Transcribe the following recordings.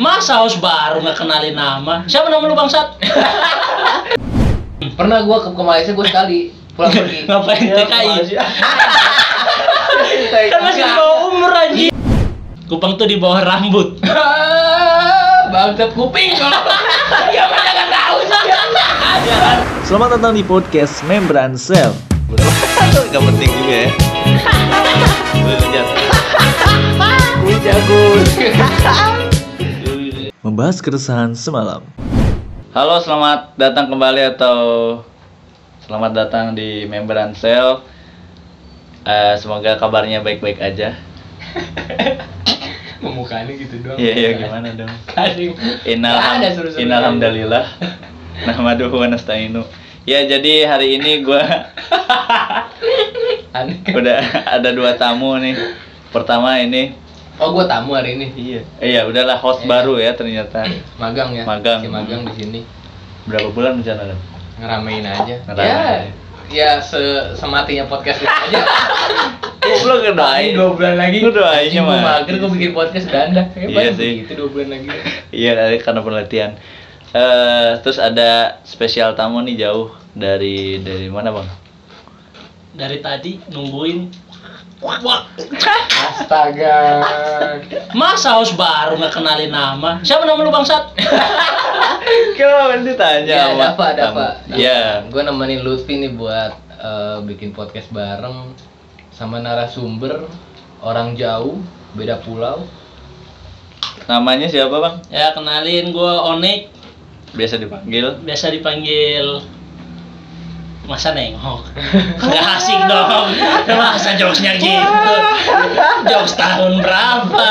Masa host baru nggak kenalin nama? Siapa nama lu bangsat? Pernah gua ke, ke Malaysia gua sekali pulang pergi. Ngapain Iya, TKI? Kan masih di bawah umur anjing. Kupang tuh di bawah rambut. Bangsat kuping kalau. Ya mana nggak tahu sih. Selamat datang di podcast Membran Cell. Gak penting juga ya. Lu lihat. Membahas keresahan semalam. Halo, selamat datang kembali atau selamat datang di Membran Cell. Eh, semoga kabarnya baik-baik aja. Memukanya gitu doang. Iya, iya gimana dong? Kadang. Innalham, innalhamdulillah. Nahmaduhu wa nasta'inu. Ya, jadi hari ini gua Aneh. udah ada dua tamu nih. Pertama ini Oh gua tamu hari ini. Iya. Iya, udahlah host Iya. baru ya ternyata. Magang ya. Magang. Si magang di sini. Berapa bulan rencana? Ngeramein aja. Ngeramein Ya. aja. Ya se sematinya podcast ini aja. Lu ngedoain. dua bulan lagi. Lu doainnya mah. mager gua bikin podcast udah anda. Iya Iya sih. Itu dua bulan lagi. Iya kali karena penelitian. Eh terus ada spesial tamu nih jauh dari dari mana bang? Dari tadi nungguin. Wah, Astaga. masa host baru nggak kenalin nama? Siapa nama lu bangsat? Kau ditanya Ya, sama ada apa, ada apa. Iya. Gue nemenin Lutfi nih buat eh, bikin podcast bareng sama narasumber orang jauh, beda pulau. Namanya siapa bang? Ya kenalin gua Onik, Biasa dipanggil. biasa dipanggil Masa nengok Nggak asik dong Masa jokesnya gitu Jokes tahun berapa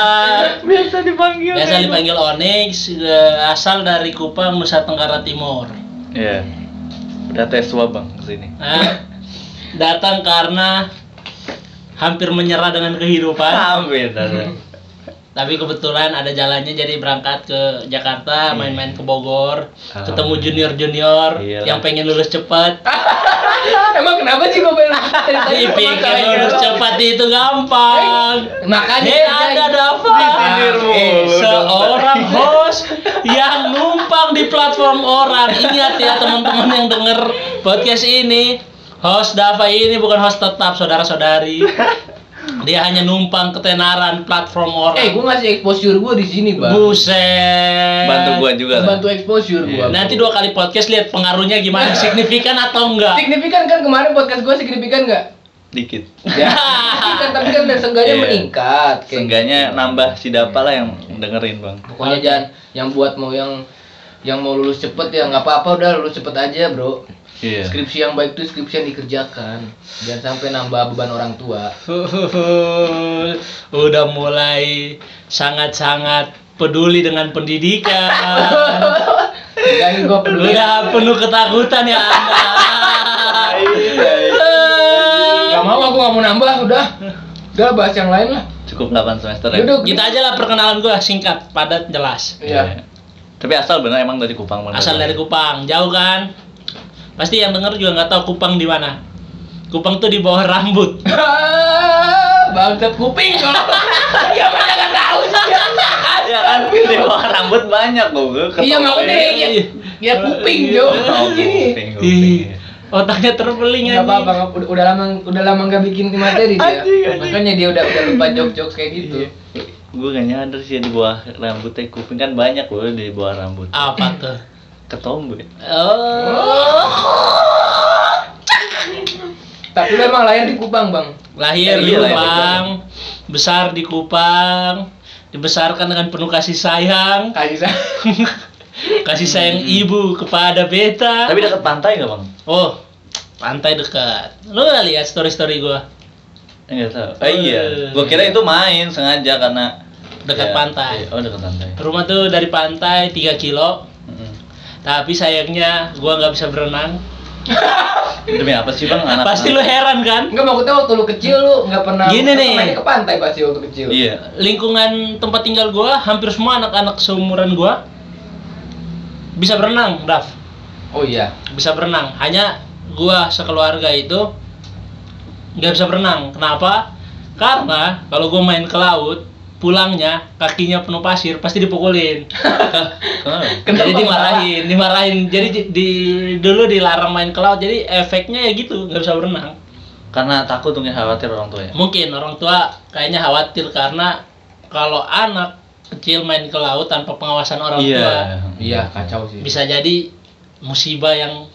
Biasa dipanggil. Biasa dipanggil Onyx eh, Asal dari Kupang, Nusa Tenggara Timur Iya. Udah tes swab bang ke sini. nah, Datang karena Hampir menyerah dengan kehidupan Hampir. Ada. Tapi kebetulan ada jalannya jadi berangkat ke Jakarta, main-main ke Bogor, ketemu junior-junior Iya. yang pengen lulus cepat. Emang kenapa sih gue pengen Dipikir lulus cepat itu gampang. Makanya Eh ada Dava, Disindir mulu Eh, dong. seorang host yang numpang di platform orang. Ingat ya teman-teman yang denger podcast ini, host Dava ini bukan host tetap saudara-saudari. Dia hanya numpang ketenaran platform orang. Eh, gue ngasih exposure gue di sini, Bang. Buset. Bantu gua juga lah. Bantu exposure gue. Iya. Nanti dua kali podcast lihat pengaruhnya gimana, signifikan atau enggak. Signifikan kan kemarin podcast gue signifikan nggak? Dikit. Ya, signifikan, tapi kan seenggaknya Iya. meningkat. Seenggaknya gitu. nambah si Dapa lah yang dengerin bang. Pokoknya jangan yang buat mau yang yang mau lulus cepet ya nggak apa-apa udah lulus cepet aja bro. Iya. Skripsi yang baik itu skripsi yang dikerjakan. Jangan sampai nambah beban orang tua. Udah mulai sangat-sangat peduli dengan pendidikan. Kan gue peduli. Udah penuh ketakutan ya Anda. Gak mau aku nggak mau nambah udah. Udah bahas yang lain lah. Cukup 8 semester ya. Duduk. Kita aja lah perkenalan gua singkat, padat, jelas. Iya. Tapi asal bener emang dari Kupang. Asal dari Kupang, jauh kan? Pasti yang denger juga nggak tahu Kupang di mana. Kupang tuh di bawah rambut. Bangsat kuping kalau. Ya mana nggak tahu sih. Ya kan di bawah rambut banyak loh. gua Iya makanya ya. ya, ya kuping Jo. Oh, kuping, kuping. Ih, otaknya terbeling anjing. apa-apa, nggak- udah, udah lama udah lama nggak bikin materi dia. Anjing, anjing. Makanya dia udah udah lupa jok-jok kayak gitu. Gue gak nyadar sih di bawah rambutnya kuping kan banyak loh di bawah rambut. Apa tuh? Ketombe. Oh. Tapi lu emang lahir di Kupang, Bang. Lahir di Iya, lahir di Kupang, besar di Kupang, dibesarkan dengan penuh kasih sayang, Kasih saya. kasih sayang ibu kepada beta. Tapi dekat pantai gak bang? Oh, pantai dekat. Lu udah lihat story-story gua? Enggak tahu. Oh iya. Gue kira itu main sengaja karena Dekat Ya, pantai. iya. Oh dekat pantai. Rumah tuh dari pantai 3 kilo. Tapi sayangnya gua nggak bisa berenang. Demi apa sih bang? Anak Pasti lu heran kan? Enggak maksudnya waktu lu kecil lu nggak pernah Gini nih. main ke pantai pasti waktu kecil. Iya. Lingkungan tempat tinggal gua hampir semua anak-anak seumuran gua bisa berenang, Daf. Oh iya. Bisa berenang. Hanya gua sekeluarga itu nggak bisa berenang. Kenapa? Karena kalau gua main ke laut pulangnya kakinya penuh pasir pasti dipukulin jadi marah? dimarahin dimarahin jadi di, di- dulu dilarang main ke laut jadi efeknya ya gitu nggak bisa berenang Karena takut mungkin khawatir orang tua ya. mungkin orang tua kayaknya khawatir karena kalau anak kecil main ke laut tanpa pengawasan orang tua Iya. Iya, kacau sih. bisa jadi musibah yang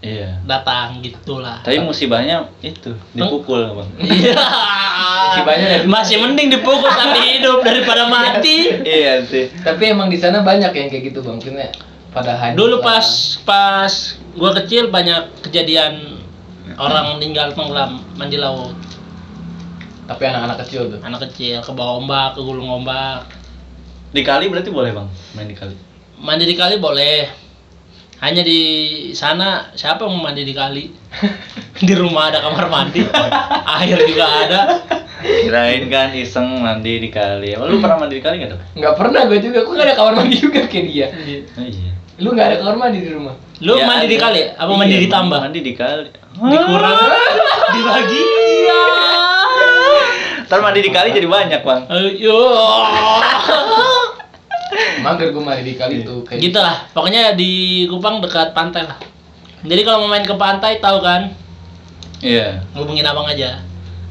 Iya. datang gitulah Tapi musibahnya itu dipukul, Bang. Iya. Musibahnya dari- masih mending dipukul sampai hidup daripada mati. iya sih. Tapi emang di sana banyak yang kayak gitu bang, maksudnya pada hancur. Dulu pas pas gua kecil banyak kejadian orang meninggal tenggelam mandi laut. Tapi anak-anak kecil tuh. Anak kecil ke bawah ombak, ke gulung ombak. Di kali berarti boleh, Bang, main di kali. Mandi di kali boleh. Hanya di sana siapa yang mau mandi di kali? di rumah ada kamar mandi. Air juga ada. Kirain kan iseng mandi di kali. Lu pernah mandi di kali nggak tuh? Nggak pernah gue juga, gue nggak ada kamar mandi juga kayak dia. Oh, iya. Lu nggak ada kamar mandi di rumah? Lu Ya, mandi di kali apa mandi Iya, ditambah? Mandi di kali. Dikurang, dibagi. Iya. Ntar mandi di kali jadi banyak, Bang. Ayo. Mager gue mandi di kali tuh kayak gitu lah pokoknya di Kupang dekat pantai lah jadi kalau mau main ke pantai tahu kan Iya. hubungin abang aja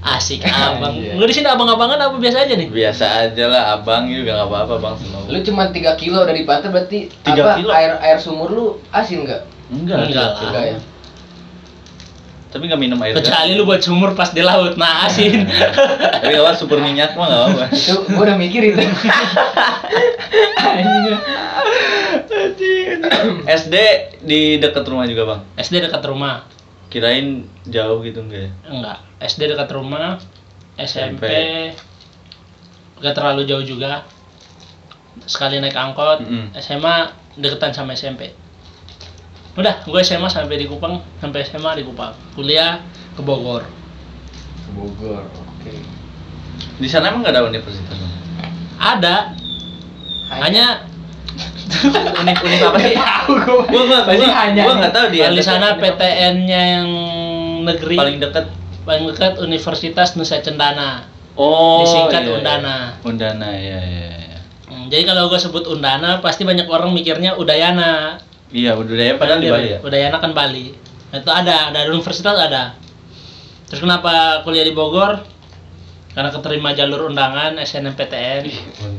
asik abang Iya. lu di sini abang-abangan apa biasa aja nih Biasa aja lah, abang juga nggak apa-apa, Bang. Semua. Lu cuma 3 kilo dari pantai berarti Tiga apa kilo? air air sumur lu asin nggak? Enggak, Enggak lah. Enggak ya. Tapi nggak minum air. kecuali lu buat sumur pas di laut nah asin Tapi kalau super minyak mah nggak apa-apa. Itu gua udah mikir itu. SD di dekat rumah juga, Bang. SD dekat rumah Kirain jauh gitu enggak ya? enggak SD dekat rumah SMP, SMP. gak terlalu jauh juga sekali naik angkot Mm-mm. SMA deketan sama SMP udah gue SMA sampai di Kupang sampai SMA di Kupang kuliah ke Bogor Bogor. Oke. Di sana emang nggak ada universitas, ada hanya Unik-unik apa sih? Tahu gua. Gua nggak, Pasti gua, hanya. gua nggak tahu di sana unik. PTN-nya yang negeri paling dekat. paling dekat Universitas Nusa Cendana Oh, Disingkat iya, iya. Undana. Undana, ya, ya, ya. Hmm, jadi kalau gue sebut Undana pasti banyak orang mikirnya Udayana Iya, budaya padahal di Bali ya. Udayana kan Bali itu ada ada universitas ada terus kenapa kuliah di Bogor karena keterima jalur undangan SNMPTN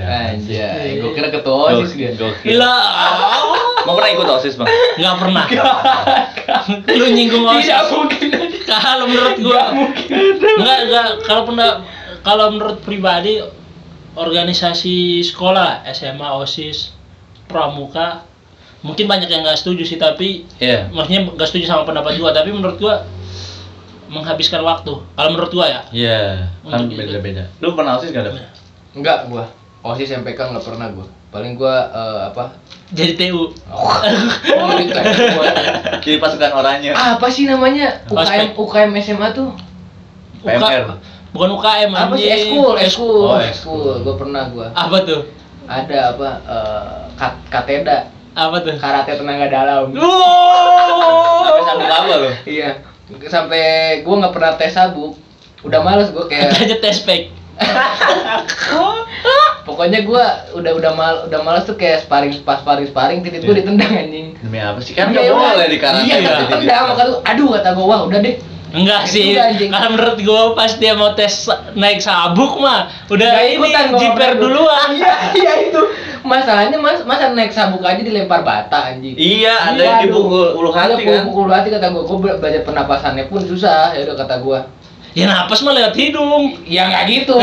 Anjay, gua kira ketua OSIS dia. Gila, Mau pernah ikut OSIS, Bang? nggak pernah. Lu nyinggung Tidak osis. mungkin. Kalau menurut gua, nggak nggak. Kalau pernah, kalau menurut pribadi, organisasi sekolah, SMA, osis, pramuka, mungkin banyak yang nggak setuju sih. Tapi, Iya. maksudnya nggak setuju sama pendapat gua. Tapi menurut gua menghabiskan waktu. Kalau menurut gua ya. Iya, kan Untuk- beda-beda. Lu pernah OSIS gak, Dap? Enggak gua. OSIS MPK enggak pernah gua. Paling gua eh, apa? Jadi TU. Oh, ini kayak gua. Jadi pasukan oranye. Ah, apa sih namanya? UKM UKM SMA tuh. PMR. Bukan UKM Apa sih? Eskul, eskul. Oh, eskul. Gua pernah gua. Apa tuh? Ada apa? eh, kat kateda Apa tuh? karate tenaga dalam. Sampai sabuk apa lu? Iya. Sampai gua nggak pernah tes sabuk. Udah males gua kayak Kita aja tes pack. pokoknya gua udah udah mal udah males tuh kayak sparring pas sparring sparring titik gua Iya. ditendang anjing. Demi apa sih? Kan Iya, nggak udah. boleh di karate. Iya, Iya. tendang maka tuh aduh kata gua wah udah deh. Enggak sih. Kalau menurut gua pas dia mau tes naik sabuk mah udah ini jiper duluan. Iya, iya itu. Masalahnya mas, masa naik sabuk aja dilempar bata anjing. Iya, ada Iya, yang aduh. dipukul ulu hati Iya, kan. pukul hati kata gua, gua be- belajar pernapasannya pun susah, ya udah kata gua. Ya napas mah lewat hidung. Ya nggak gitu.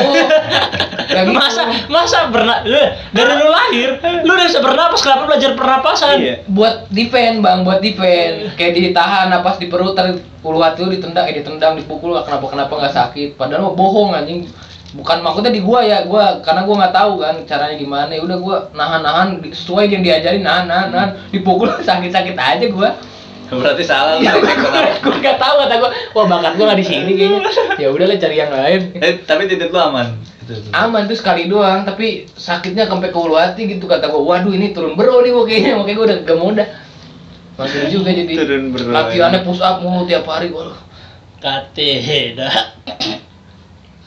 Nggak gitu. Masa masa berna lu, dari lu lahir lu udah bisa bernapas kenapa belajar pernapasan? Iya. buat defend bang, buat defend. Kayak ditahan napas di perut, terus ulu hati lu ditendang, eh ditendang, dipukul kenapa kenapa nggak sakit. Padahal mah bohong anjing. Bukan maksudnya di gua ya, gua karena gua nggak tahu kan caranya gimana. Ya udah gua nahan-nahan sesuai yang diajarin nahan nahan nahan dipukul sakit-sakit aja gua. Berarti salah lu. Teknik kenapa. gue gak tahu kata gue, wah bakat gue gak di sini kayaknya. Ya udahlah cari yang lain. Eh, tapi titik lu aman. Aman tuh sekali doang, tapi sakitnya sampai ke ulu hati gitu kata gue. Waduh ini turun bro nih gue kayaknya, makanya gue udah gak mau udah. Makin juga jadi Turun bro. latihannya push up mulu tiap hari waduh. Kateda.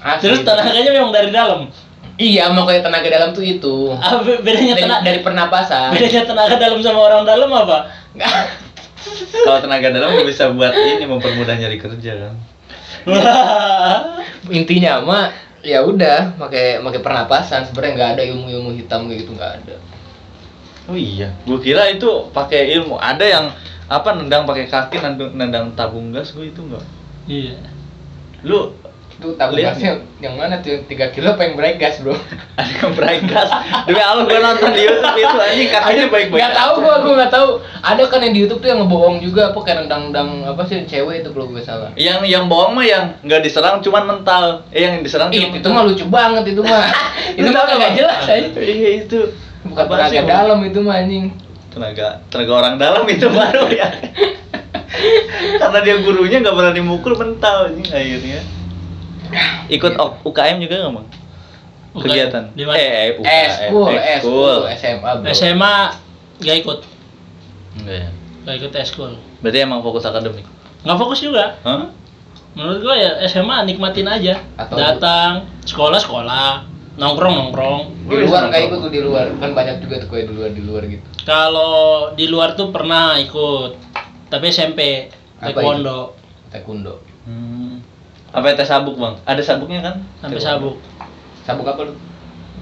Asli. Terus tenaganya memang dari dalam. Iya, mau kayak tenaga dalam tuh itu. Ah, be- bedanya Dari, tenaga dari pernapasan. bedanya tenaga dalam sama orang dalam apa? Kalau tenaga dalam bisa buat ini mempermudah nyari kerja kan. Intinya mah ya udah pakai pakai pernapasan sebenarnya nggak ada ilmu-ilmu hitam kayak gitu nggak ada. Oh iya, gua kira itu pakai ilmu. Ada yang apa nendang pakai kaki nendang, nendang tabung gas gua itu enggak. Iya. Lu Itu tabung Lihat gasnya yang mana tuh 3 kilo apa yang break gas, Bro? ada yang gas. Demi Allah gua nonton di YouTube itu anjing kakinya baik-baik. Nggak tahu gua, gua nggak tahu. Ada kan yang di YouTube tuh yang ngebohong juga apa kayak nendang-nendang apa sih cewek itu kalau gue salah. Yang yang bohong mah yang nggak diserang cuman mental. Eh yang diserang Ih, cuma itu mah lucu banget itu mah. itu mah kagak jelas aja. Iya itu. Bukan tenaga dalam itu mah anjing. Tenaga tenaga orang dalam itu baru ya. Karena dia gurunya nggak pernah dimukul mental anjing akhirnya. Ikut O- UKM juga nggak bang? Kegiatan? Di mana? Eh, eh, UKM. Eh, school, eh, school, SMA, Bro. SMA gak ikut, Enggak ya. gak ikut eskul. Berarti emang fokus akademik. Nggak fokus juga. Hah? Menurut gua ya SMA nikmatin aja. Atau- Datang, sekolah sekolah, nongkrong nongkrong. Di luar kayak ikut tuh di luar. Kan banyak juga tuh kayak di luar di luar gitu. Kalau di luar tuh pernah ikut, tapi SMP taekwondo Taekwondo. Hmm. Apa tes sabuk bang? Ada sabuknya kan? sampai sabuk. Sabuk apa lu?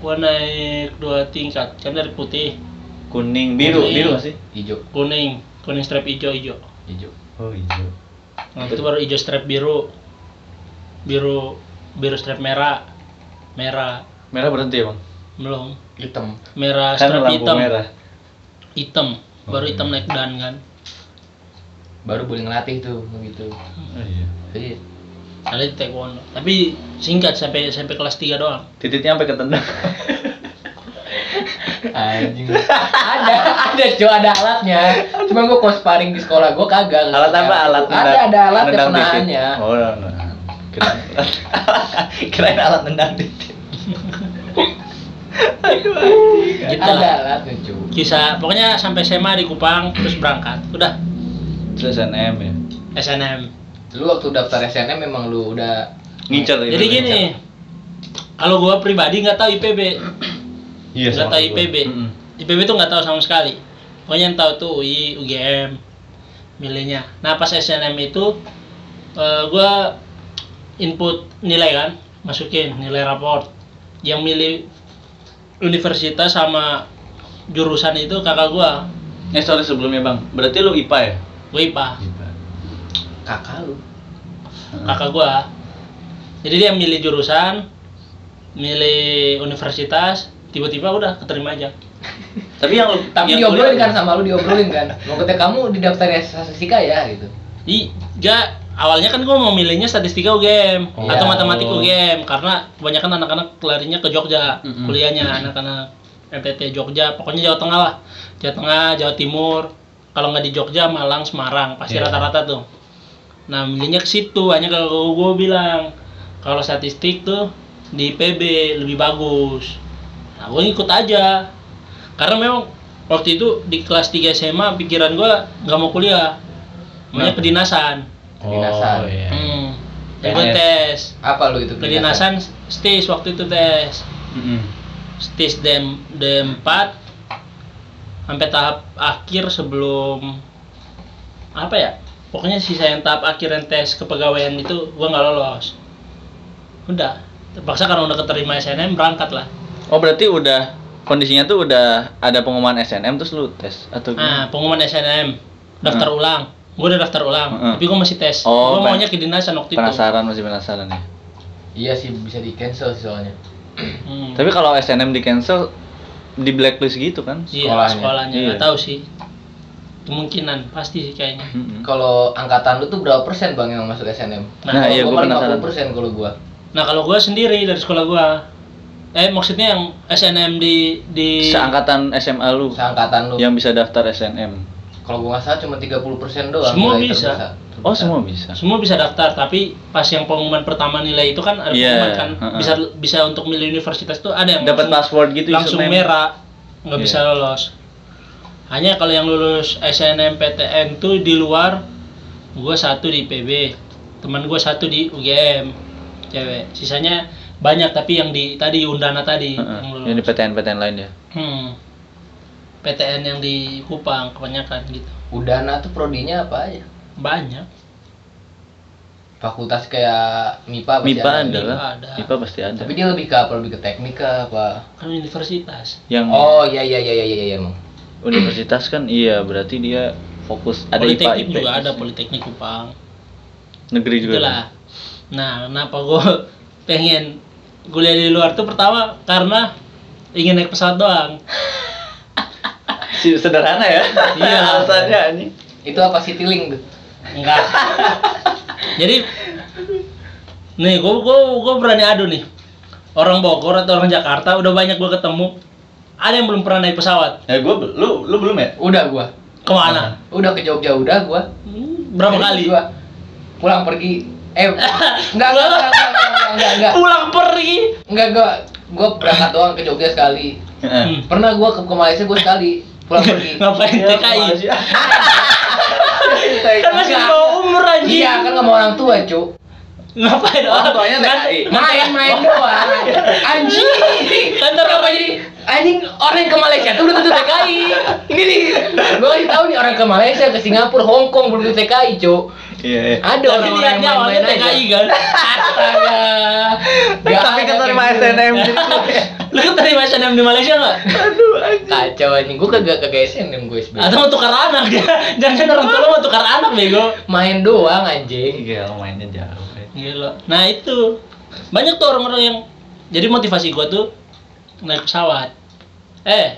Gua naik dua tingkat, kan dari putih, Kuning, biru, Kuning. biru sih? Hijau. kuning, kuning strap hijau hijau. Hijau. Oh hijau. Nah, itu baru hijau strap biru, biru biru strap merah, merah Merah berhenti ya bang? belum, Hitam. merah Kan strap hitam, merah. hitam, baru Oh, hitam iya. naik dan kan. Baru boleh ngelatih tuh begitu. Oh iya. Iya. Ada di taekwondo, tapi singkat sampai sampai kelas 3 doang. Titiknya sampai ketendang. Anjing. ada, ada cuy, ada alatnya. Cuma gua kalau sparring di sekolah gua kagak. alat apa? Alat Ada, ada titik. penahannya. Oh, no, no. Kirain, kirain alat nendang titik. Aduh. Gitu Ada alatnya cuy. Kisah, pokoknya sampai SMA di Kupang terus berangkat. Udah Terus SNM ya. SNM. Lu waktu daftar SNM memang lu udah Ngincer ya. Jadi gini, kalau gua pribadi nggak tahu IPB, Iya, nggak sama tahu. IPB. Mm-mm. IPB tuh nggak tahu sama sekali. Pokoknya yang tahu tuh UI, UGM, milihnya. Nah pas SNM itu eh, gua input nilai kan, masukin nilai raport. Yang milih universitas sama jurusan itu kakak gua, Eh sorry sebelumnya bang, berarti lu IPA ya? gua IPA, IPA. Kakak lu. kakak gua. Jadi dia milih jurusan, milih universitas, tiba-tiba udah keterima aja. Tapi yang Tapi yang diobrolin kuliah- kan sama lu diobrolin kan. Maksudnya kamu di daftar statistika ya gitu. Gak awalnya kan gue mau milihnya statistika UGM Oh. atau matematik UGM karena kebanyakan anak-anak larinya ke Jogja Mm-mm. kuliahnya anak-anak MTT Jogja pokoknya Jawa Tengah lah Jawa Tengah Jawa Timur kalau nggak di Jogja Malang Semarang pasti Iya. rata-rata tuh nah milihnya ke situ hanya kalau gue bilang kalau statistik tuh di PB lebih bagus nah gue ngikut aja karena memang waktu itu di kelas 3 SMA pikiran gue nggak mau kuliah maunya kedinasan Kedinasan. Oh, iya. hmm. Ya, Ikut ya. tes Apa lu itu? kedinasan stis waktu itu tes Mm-mm. stis D, D4 sampai tahap akhir sebelum apa ya pokoknya sisa yang tahap akhir yang tes kepegawaian itu gua nggak lolos udah terpaksa karena udah keterima SNM berangkat lah Oh berarti udah kondisinya tuh udah ada pengumuman SNM terus lu tes atau nah gimana? pengumuman SNM daftar ulang gua udah daftar ulang Heeh. tapi gua masih tes Oh, gua pen- maunya kedinasan waktu itu penasaran masih penasaran ya. Iya sih bisa di cancel sih soalnya. Hmm. Tapi kalau SNM di cancel di blacklist gitu kan? iya sekolahnya. sekolahnya nggak Iya. tahu sih kemungkinan pasti sih kayaknya Mm-mm. Kalau angkatan lu tuh berapa persen bang yang masuk SNM? Nah, iya, gua gua penasaran. 50 persen kalau gua. Nah kalau gue sendiri dari sekolah gue, eh maksudnya yang SNM di di Seangkatan SMA lu Seangkatan lu. yang bisa daftar SNM. Kalau gua nggak salah cuma 30 persen doang. Semua bisa. terbesar. Oh semua bisa. semua bisa daftar, tapi pas yang pengumuman pertama nilai itu kan ada Iya, pengumuman kan heeh. bisa bisa untuk milih universitas tuh ada yang Dapat password gitu langsung username. merah, nggak Iya. bisa lolos. Hanya kalau yang lulus SNMPTN tuh di luar, gue satu di PB, teman gue satu di UGM, cewek. Sisanya banyak tapi yang di tadi Undana tadi yang lulus. Yang di PTN-PTN lain ya. Hmm. PTN yang di Kupang kebanyakan gitu. Udana tuh prodinya apa aja? Banyak. Fakultas kayak MIPA pasti MIPA ada. ada. MIPA pasti ada. Tapi dia lebih ke apa? Lebih ke teknik apa? Kan universitas. Yang Oh iya iya iya iya iya iya emang. Universitas kan iya berarti dia fokus ada IPA Politeknik IPS. juga ada Politeknik Kupang. Negeri juga. Itulah. Nah, kenapa gue pengen kuliah di luar tuh pertama karena ingin naik pesawat doang. Si sederhana ya. Iya. Alasannya ini. Itu apa Citylink tuh? Enggak. Jadi nih gue gue gue berani adu nih. Orang Bogor atau orang Jakarta udah banyak gue ketemu. Ada yang belum pernah naik pesawat. Ya gua lu lu belum ya? Udah gua. Ke mana? Udah ke Jogja udah gua. Hmm, Berapa Jadi kali? Gua pulang pergi. Eh, enggak enggak enggak enggak enggak enggak enggak. Pulang pergi. Enggak gua gua berangkat doang ke Jogja sekali. Heeh. Hmm. Pernah gua ke, ke Malaysia gua sekali pulang pergi. Ngapain Ya, TKI? Kan masih Enggak. bawa umur anjing. Iya kan sama orang tua, Cuk. Ngapain Orang tuanya Kan- TKI. Main-main doang. Anjing. Kan ntar Kenapa jadi anjing orang yang ke Malaysia tuh belum tentu TKI. Ini nih. Gua kasih tahu nih orang ke Malaysia, ke Singapura, Hong Kong belum tentu TKI, Cuk. Iya, iya. Ada orang-orang yang main-main aja. TKI kan. Astaga. Gak Tapi keterima gitu. SNM. Lu kan tadi SNM di Malaysia nggak? Aduh, anjing. Kacau anjing, gua kagak kagak SNM gue SB. Atau mau tukar anak dia? Jangan orang tua mau tukar anak bego. Main doang anjing. Iya, mainnya jauh. Gila. Nah itu banyak tuh orang-orang yang jadi motivasi gua tuh naik pesawat. Eh,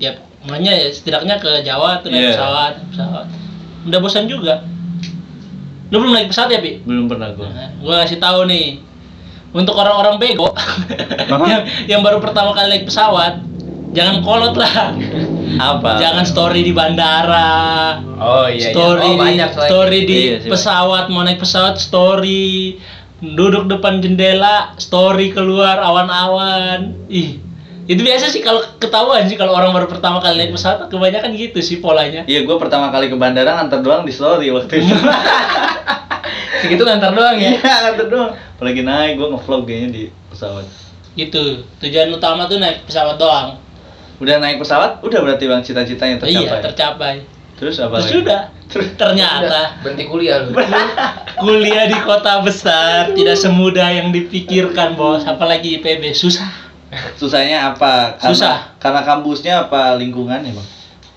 ya mulanya ya setidaknya ke Jawa tuh naik Iya. pesawat, pesawat. Udah bosan juga. Lu belum naik pesawat ya, Pi? Belum pernah gua. Nah, gua kasih tahu nih. Untuk orang-orang bego yang, yang baru pertama kali naik pesawat, jangan kolot lah. Apa? Jangan story di bandara. Oh iya story Oh, banyak soalnya. story di Iya pesawat mau naik pesawat story duduk depan jendela story keluar awan-awan ih itu biasa sih kalau ketahuan sih kalau orang baru pertama kali naik pesawat kebanyakan gitu sih polanya Iya, gua pertama kali ke bandara nganter doang di story waktu itu. Segitu ngantar doang ya. Iya, nganter doang. Apalagi naik gua ngevlog kayaknya di pesawat. gitu tujuan utama tuh naik pesawat doang Udah naik pesawat, udah berarti Bang cita-citanya tercapai. iya tercapai Terus apa lagi? sudah ternyata Berhenti kuliah lu. kuliah di kota besar tidak semudah yang dipikirkan bos apalagi IPB susah Susahnya apa? Karena, Susah. Karena kampusnya apa lingkungannya, Bang?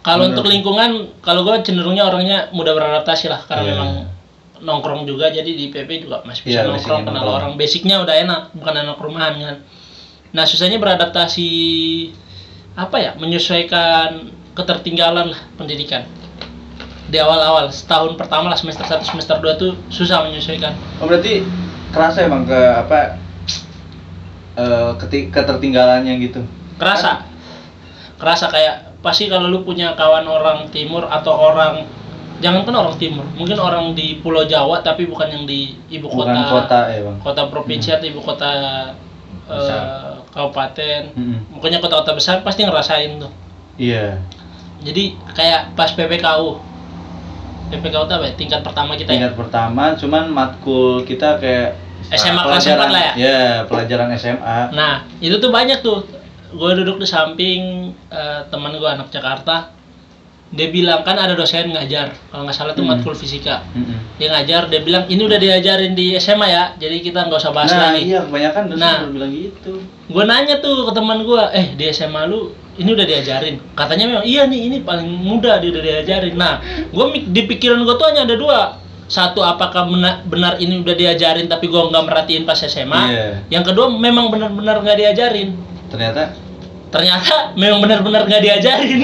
Kalau untuk lingkungan, kalau gue cenderungnya orangnya mudah beradaptasi lah, karena Iya. memang nongkrong juga, jadi di PP juga masih bisa Iya, nongkrong, kenal nongkrong. orang. Basicnya udah enak, bukan anak rumahan kan. Nah susahnya beradaptasi apa ya, menyesuaikan ketertinggalan lah pendidikan. Di awal-awal, setahun pertama lah semester 1, semester 2 tuh susah menyesuaikan. Oh, berarti kerasa emang ke apa eh keti- ketertinggalannya gitu. Kerasa, kerasa kayak pasti kalau lu punya kawan orang timur atau orang jangankan orang timur, mungkin orang di Pulau Jawa tapi bukan yang di ibu kota, Bukan kota ya, Bang. kota provinsi atau ibu kota eh. Kabupaten, Mm-mm. pokoknya kota-kota besar pasti ngerasain tuh. Iya. Jadi kayak pas PPKU, PPKU itu apa ya? Tingkat pertama kita ya. Tingkat pertama cuman matkul kita kayak SMA kelas pelajaran- 4 lah ya? Ya, pelajaran SMA. Nah itu tuh banyak tuh. Gue duduk di samping eh, teman gue anak Jakarta. Dia bilang kan ada dosen ngajar, kalau nggak salah tuh Hmm. matkul fisika. Mm-mm. Dia ngajar, dia bilang ini udah diajarin di SMA ya, jadi kita nggak usah bahas Nah, lagi. iya kebanyakan dosen Nah. bilang gitu. Gue nanya tuh ke teman gue, eh di SMA lu ini udah diajarin. Katanya memang iya nih ini paling mudah dia udah diajarin. Nah, gue di pikiran gue tuh hanya ada dua. Satu apakah benar, benar ini udah diajarin tapi gue nggak merhatiin pas SMA. Iya. Yang kedua memang benar-benar nggak diajarin. Ternyata Ternyata memang benar-benar nggak diajarin.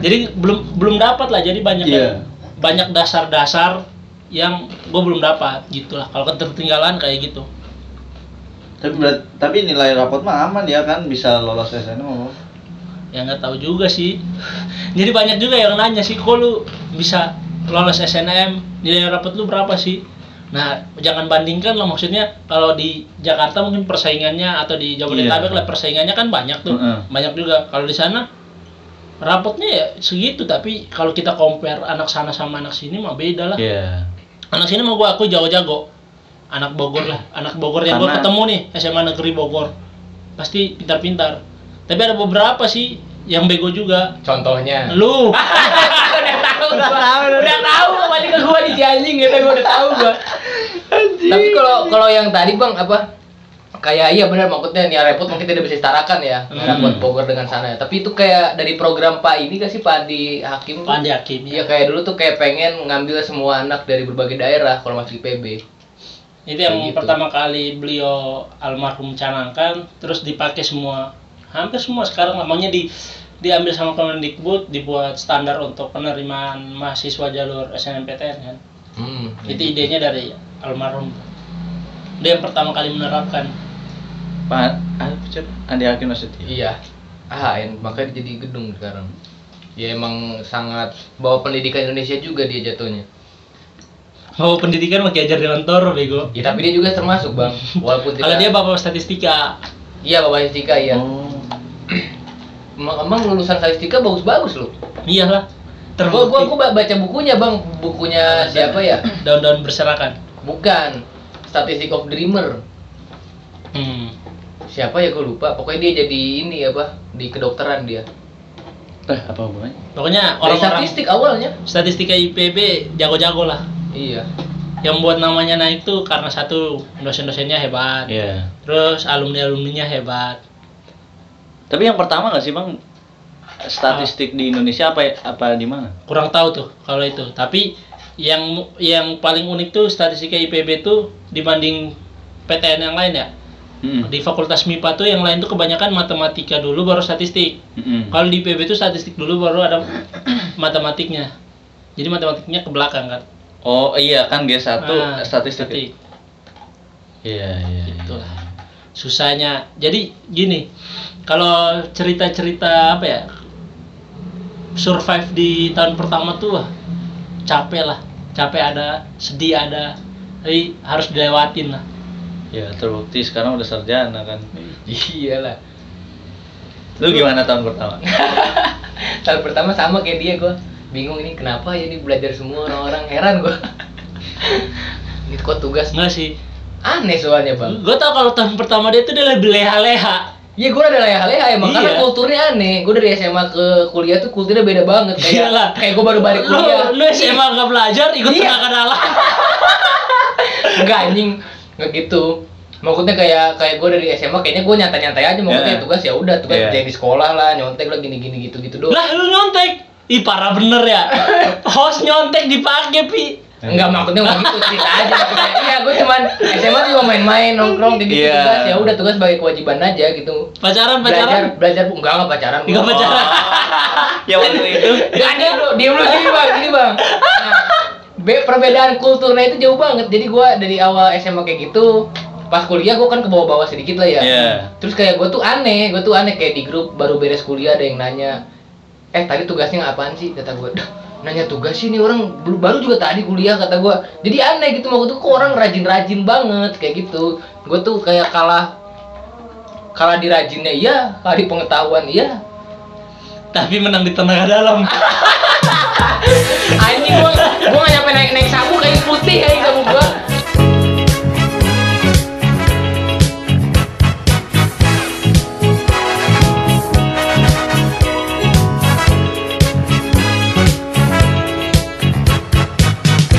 Jadi belum belum dapat lah. Jadi banyak Iya. banyak dasar-dasar yang gue belum dapat gitulah. Kalau ketertinggalan kayak gitu. tapi berat- tapi nilai rapot mah aman ya kan bisa lolos SNM ya nggak tahu juga sih jadi banyak juga yang nanya sih kok lu bisa lolos SNM nilai rapot lu berapa sih nah jangan bandingkan lah maksudnya kalau di Jakarta mungkin persaingannya atau di Jabodetabek Iya. lah persaingannya kan banyak tuh Heeh. banyak juga kalau di sana rapotnya ya segitu tapi kalau kita compare anak sana sama anak sini mah beda lah Iya. anak sini mau gua aku jago-jago anak Bogor lah anak Bogor yang gua Karena- ketemu nih SMA Negeri Bogor pasti pintar-pintar tapi ada beberapa sih yang bego juga Contohnya. lu udah tahu gua. Udah tahu balik ke gua di anjing gitu gua udah tahu gua. Tapi kalau kalau yang tadi Bang apa? Kayak iya benar maksudnya nih repot mungkin tidak bisa setarakan ya Hmm. buat Bogor dengan sana ya. Tapi itu kayak dari program Pak ini kan sih Pak Adi Hakim. Pandi Hakim Iya kayak dulu tuh kayak pengen ngambil semua anak dari berbagai daerah kalau masuk IPB. itu yang gitu. pertama kali beliau almarhum canangkan terus dipakai semua hampir semua sekarang namanya di diambil sama Kemendikbud dibuat standar untuk penerimaan mahasiswa jalur SNMPTN kan Hmm. itu idenya dari almarhum dia yang pertama kali menerapkan Pak apa siapa? Andi Hakim Nasution. Iya. Ah, yang makanya jadi gedung sekarang. Ya emang sangat bawa pendidikan Indonesia juga dia jatuhnya. mau pendidikan mau diajar dengan Toro bego Ya tapi dia juga termasuk bang, walaupun tidak. kalau dia bapak statistika Iya bapak statistika ya. Oh. Emang, emang lulusan statistika bagus-bagus loh. iyalah Gua, gua, terbukti gua ba- baca bukunya bang, bukunya siapa ya? daun-daun berserakan Bukan, Statistic of Dreamer. hmm. Siapa ya gua lupa. Pokoknya dia jadi ini apa di kedokteran dia. Eh, apa hubungannya? pokoknya Dari orang-orang statistik awalnya. statistika IPB jago-jago lah Iya. yang buat namanya naik tuh karena satu dosen-dosennya hebat Iya. terus alumni-alumninya hebat Tapi yang pertama nggak sih bang statistik di Indonesia apa apa di mana? kurang tahu tuh kalau itu tapi yang yang paling unik tuh statistika IPB tuh dibanding PTN yang lain ya Hmm. di fakultas MIPA tuh yang lain tuh kebanyakan matematika dulu baru statistik Mm-mm. kalau di IPB tuh statistik dulu baru ada matematiknya jadi matematiknya ke belakang kan Oh iya kan G1 Ah, statistik. statistik. Iya iya. Itulah. iya. susahnya jadi gini kalau cerita-cerita apa ya survive di tahun pertama tuh wah, capek lah capek ada sedih ada tapi harus dilewatin lah Ya terbukti sekarang udah sarjana kan. Iyalah. Lu gimana tahun pertama? Tahun pertama sama kayak dia gua bingung ini kenapa ya ini belajar semua orang-orang heran gua. ini kok tugas enggak sih aneh soalnya bang. gue tau kalau tahun pertama dia tuh dia lebih leha-leha Iya gue ada leha-leha emang karena Iya. kulturnya aneh. Gue dari SMA ke kuliah tuh kulturnya beda banget kayak Iyalah. kayak gue baru balik lu, kuliah. lu SMA nggak belajar ikut Iya. tengah kenalan Enggak anjing, enggak gitu. Maksudnya kayak kayak gue dari SMA kayaknya gue nyantai-nyantai aja maksudnya Iya. tugas ya udah tugas Iya. kerjain di sekolah lah, nyontek lah gini-gini gitu-gitu doang. lah lu nyontek ih parah bener ya host nyontek dipakai pi Enggak maksudnya nggak gitu cerita aja maksudnya. Iya, gue cuman SMA cuma main-main nongkrong gitu Iya. tugas ya udah tugas sebagai kewajiban aja gitu. pacaran Belajar pacaran belajar enggak enggak pacaran. Enggak pacaran. ya waktu itu. Enggak dia lu, dia lu gini bang, gini bang. Nah, be- perbedaan kulturnya itu jauh banget. Jadi gua dari awal SMA kayak gitu, pas kuliah gua kan ke bawah-bawah sedikit lah ya. Iya. Terus kayak gua tuh aneh, gua tuh aneh kayak di grup baru beres kuliah ada yang nanya, eh tadi tugasnya apaan sih? Kata "Dah, nanya tugas sih nih orang baru, juga tadi kuliah kata gua. Jadi aneh gitu maksud tuh kok orang rajin-rajin banget kayak gitu. Gua tuh kayak kalah kalah di rajinnya iya, kalah di pengetahuan iya. tapi menang di tenaga dalam Anjing gua gua gak nyampe naik naik sabu kayak putih kayak sabu gua.